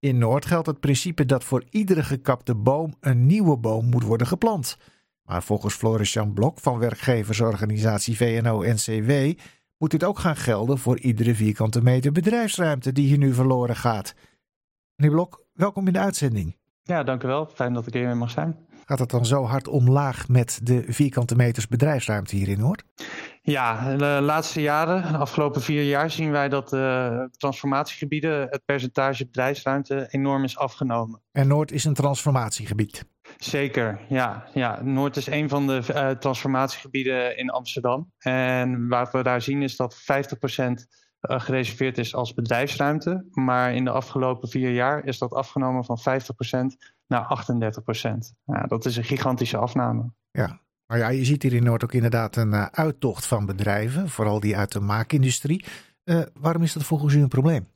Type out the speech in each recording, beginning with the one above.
In Noord geldt het principe dat voor iedere gekapte boom een nieuwe boom moet worden geplant. Maar volgens Floris-Jan Blok van werkgeversorganisatie VNO-NCW moet dit ook gaan gelden voor iedere vierkante meter bedrijfsruimte die hier nu verloren gaat. Meneer Blok, welkom in de uitzending. Ja, dank u wel. Fijn dat ik hier mag zijn. Gaat het dan zo hard omlaag met de vierkante meters bedrijfsruimte hier in Noord? Ja, de laatste jaren, de afgelopen vier jaar, zien wij dat de transformatiegebieden, het percentage bedrijfsruimte enorm is afgenomen. En Noord is een transformatiegebied. Zeker, ja. ja. Noord is een van de uh, transformatiegebieden in Amsterdam. En wat we daar zien is dat 50% uh, gereserveerd is als bedrijfsruimte. Maar in de afgelopen vier jaar is dat afgenomen van 50% naar 38%. Ja, dat is een gigantische afname. Ja, maar ja, je ziet hier in Noord ook inderdaad een uh, uittocht van bedrijven, vooral die uit de maakindustrie. Uh, waarom is dat volgens u een probleem?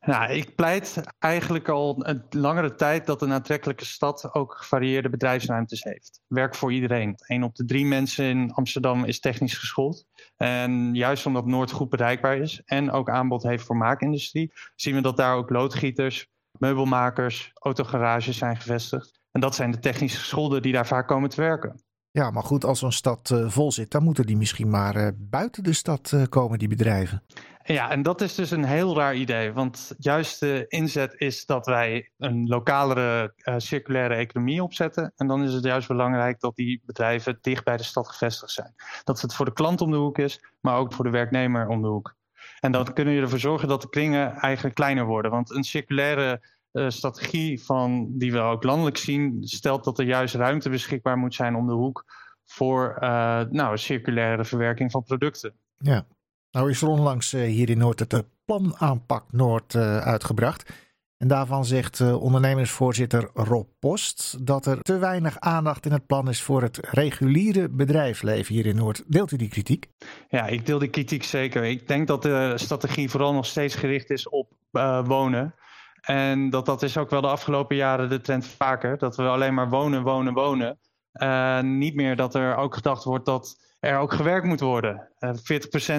Nou, ik pleit eigenlijk al een langere tijd dat een aantrekkelijke stad ook gevarieerde bedrijfsruimtes heeft. Werk voor iedereen. Een op de drie mensen in Amsterdam is technisch geschoold. En juist omdat Noord goed bereikbaar is en ook aanbod heeft voor maakindustrie, zien we dat daar ook loodgieters, meubelmakers, autogarages zijn gevestigd. En dat zijn de technisch gescholden die daar vaak komen te werken. Ja, maar goed, als zo'n stad uh, vol zit, dan moeten die misschien maar uh, buiten de stad uh, komen, die bedrijven. Ja, en dat is dus een heel raar idee. Want juist de inzet is dat wij een lokalere circulaire economie opzetten. En dan is het juist belangrijk dat die bedrijven dicht bij de stad gevestigd zijn. Dat het voor de klant om de hoek is, maar ook voor de werknemer om de hoek. En dan kunnen je ervoor zorgen dat de kringen eigenlijk kleiner worden. Want een circulaire strategie van, die we ook landelijk zien, stelt dat er juist ruimte beschikbaar moet zijn om de hoek voor uh, nou, circulaire verwerking van producten. Ja, nou is er onlangs uh, hier in Noord het plan aanpak Noord uitgebracht. En daarvan zegt ondernemersvoorzitter Rob Post dat er te weinig aandacht in het plan is voor het reguliere bedrijfsleven hier in Noord. Deelt u die kritiek? Ja, ik deel die kritiek zeker. Ik denk dat de strategie vooral nog steeds gericht is op wonen. En dat, dat is ook wel de afgelopen jaren de trend vaker. Dat we alleen maar wonen, wonen, wonen. Uh, niet meer dat er ook gedacht wordt dat er ook gewerkt moet worden. Uh, 40%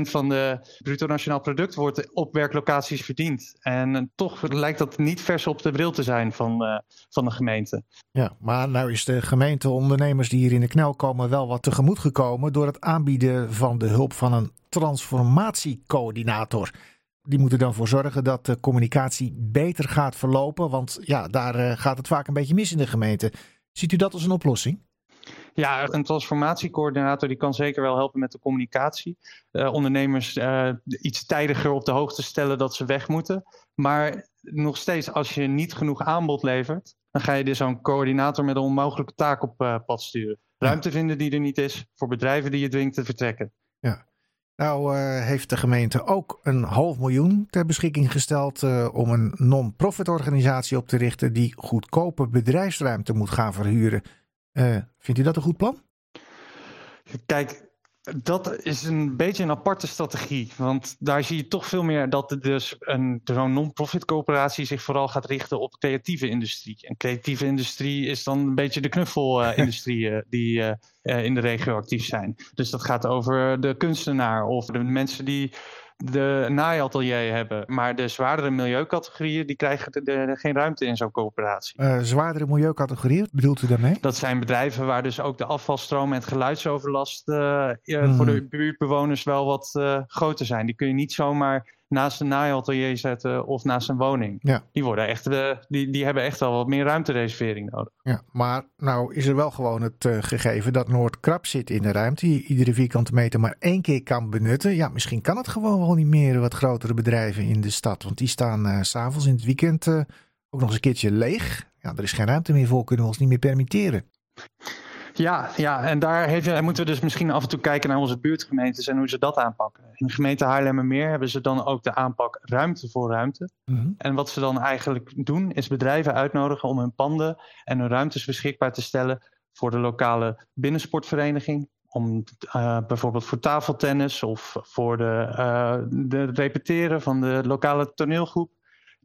van de bruto nationaal product wordt op werklocaties verdiend. En uh, toch lijkt dat niet vers op de bril te zijn van, van de gemeente. Ja, maar nou is de gemeente ondernemers die hier in de knel komen wel wat tegemoet gekomen door het aanbieden van de hulp van een transformatiecoördinator die moeten dan voor zorgen dat de communicatie beter gaat verlopen. Want ja, daar uh, gaat het vaak een beetje mis in de gemeente. Ziet u dat als een oplossing? Ja, een transformatiecoördinator die kan zeker wel helpen met de communicatie. Uh, ondernemers uh, iets tijdiger op de hoogte stellen dat ze weg moeten. Maar nog steeds, als je niet genoeg aanbod levert, dan ga je dus zo'n coördinator met een onmogelijke taak op pad sturen. Ruimte vinden die er niet is voor bedrijven die je dwingt te vertrekken. Ja. Nou uh, heeft de gemeente ook een half miljoen ter beschikking gesteld uh, om een non-profit organisatie op te richten die goedkope bedrijfsruimte moet gaan verhuren. Uh, vindt u dat een goed plan? Kijk, dat is een beetje een aparte strategie. Want daar zie je toch veel meer dat dus een zo'n non-profit coöperatie zich vooral gaat richten op creatieve industrie. En creatieve industrie is dan een beetje de knuffelindustrie uh, die uh, in de regio actief zijn. Dus dat gaat over de kunstenaar of de mensen die de naaiatelier hebben. Maar de zwaardere milieucategorieën die krijgen de, de, geen ruimte in zo'n coöperatie. Uh, zwaardere milieucategorieën, wat bedoelt u daarmee? Dat zijn bedrijven waar dus ook de afvalstroom en het geluidsoverlast uh, hmm. voor de buurtbewoners wel wat groter zijn. Die kun je niet zomaar naast een naaiatelier zetten of naast een woning. Ja. Die, worden echt, die, die hebben echt wel wat meer ruimtereservering nodig. Ja, maar nou is er wel gewoon het uh, gegeven dat Noord krap zit in de ruimte. Je iedere vierkante meter maar één keer kan benutten. Ja, misschien kan het gewoon wel niet meer wat grotere bedrijven in de stad. Want die staan uh, s'avonds in het weekend uh, ook nog eens een keertje leeg. Ja, er is geen ruimte meer voor, kunnen we ons niet meer permitteren. Ja, ja, en daar heeft, moeten we dus misschien af en toe kijken naar onze buurtgemeentes en hoe ze dat aanpakken. In de gemeente Haarlemmermeer hebben ze dan ook de aanpak ruimte voor ruimte. Mm-hmm. En wat ze dan eigenlijk doen, is bedrijven uitnodigen om hun panden en hun ruimtes beschikbaar te stellen voor de lokale binnensportvereniging. Om uh, bijvoorbeeld voor tafeltennis of voor de, uh, de repeteren van de lokale toneelgroep.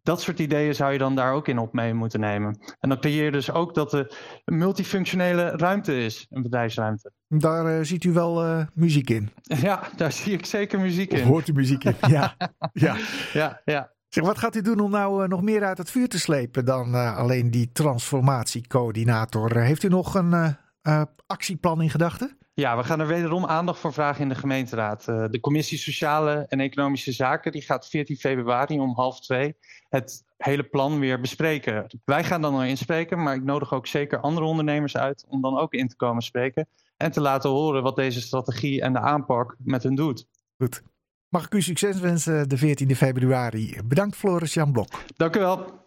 Dat soort ideeën zou je dan daar ook in op mee moeten nemen. En dan creëer je dus ook dat er een multifunctionele ruimte is, een bedrijfsruimte. Daar uh, ziet u wel uh, muziek in. Ja, daar zie ik zeker muziek in. Hoort u muziek in? Ja. ja. ja, ja. Zeg, wat gaat u doen om nou nog meer uit het vuur te slepen dan alleen die transformatiecoördinator? heeft u nog een actieplan in gedachten? Ja, we gaan er wederom aandacht voor vragen in de gemeenteraad. Uh, de commissie Sociale en Economische Zaken die gaat 14 februari om half twee het hele plan weer bespreken. Wij gaan dan al inspreken, maar ik nodig ook zeker andere ondernemers uit om dan ook in te komen spreken en te laten horen wat deze strategie en de aanpak met hen doet. Goed. Mag ik u succes wensen de 14 februari. Bedankt Floris Jan Blok. Dank u wel.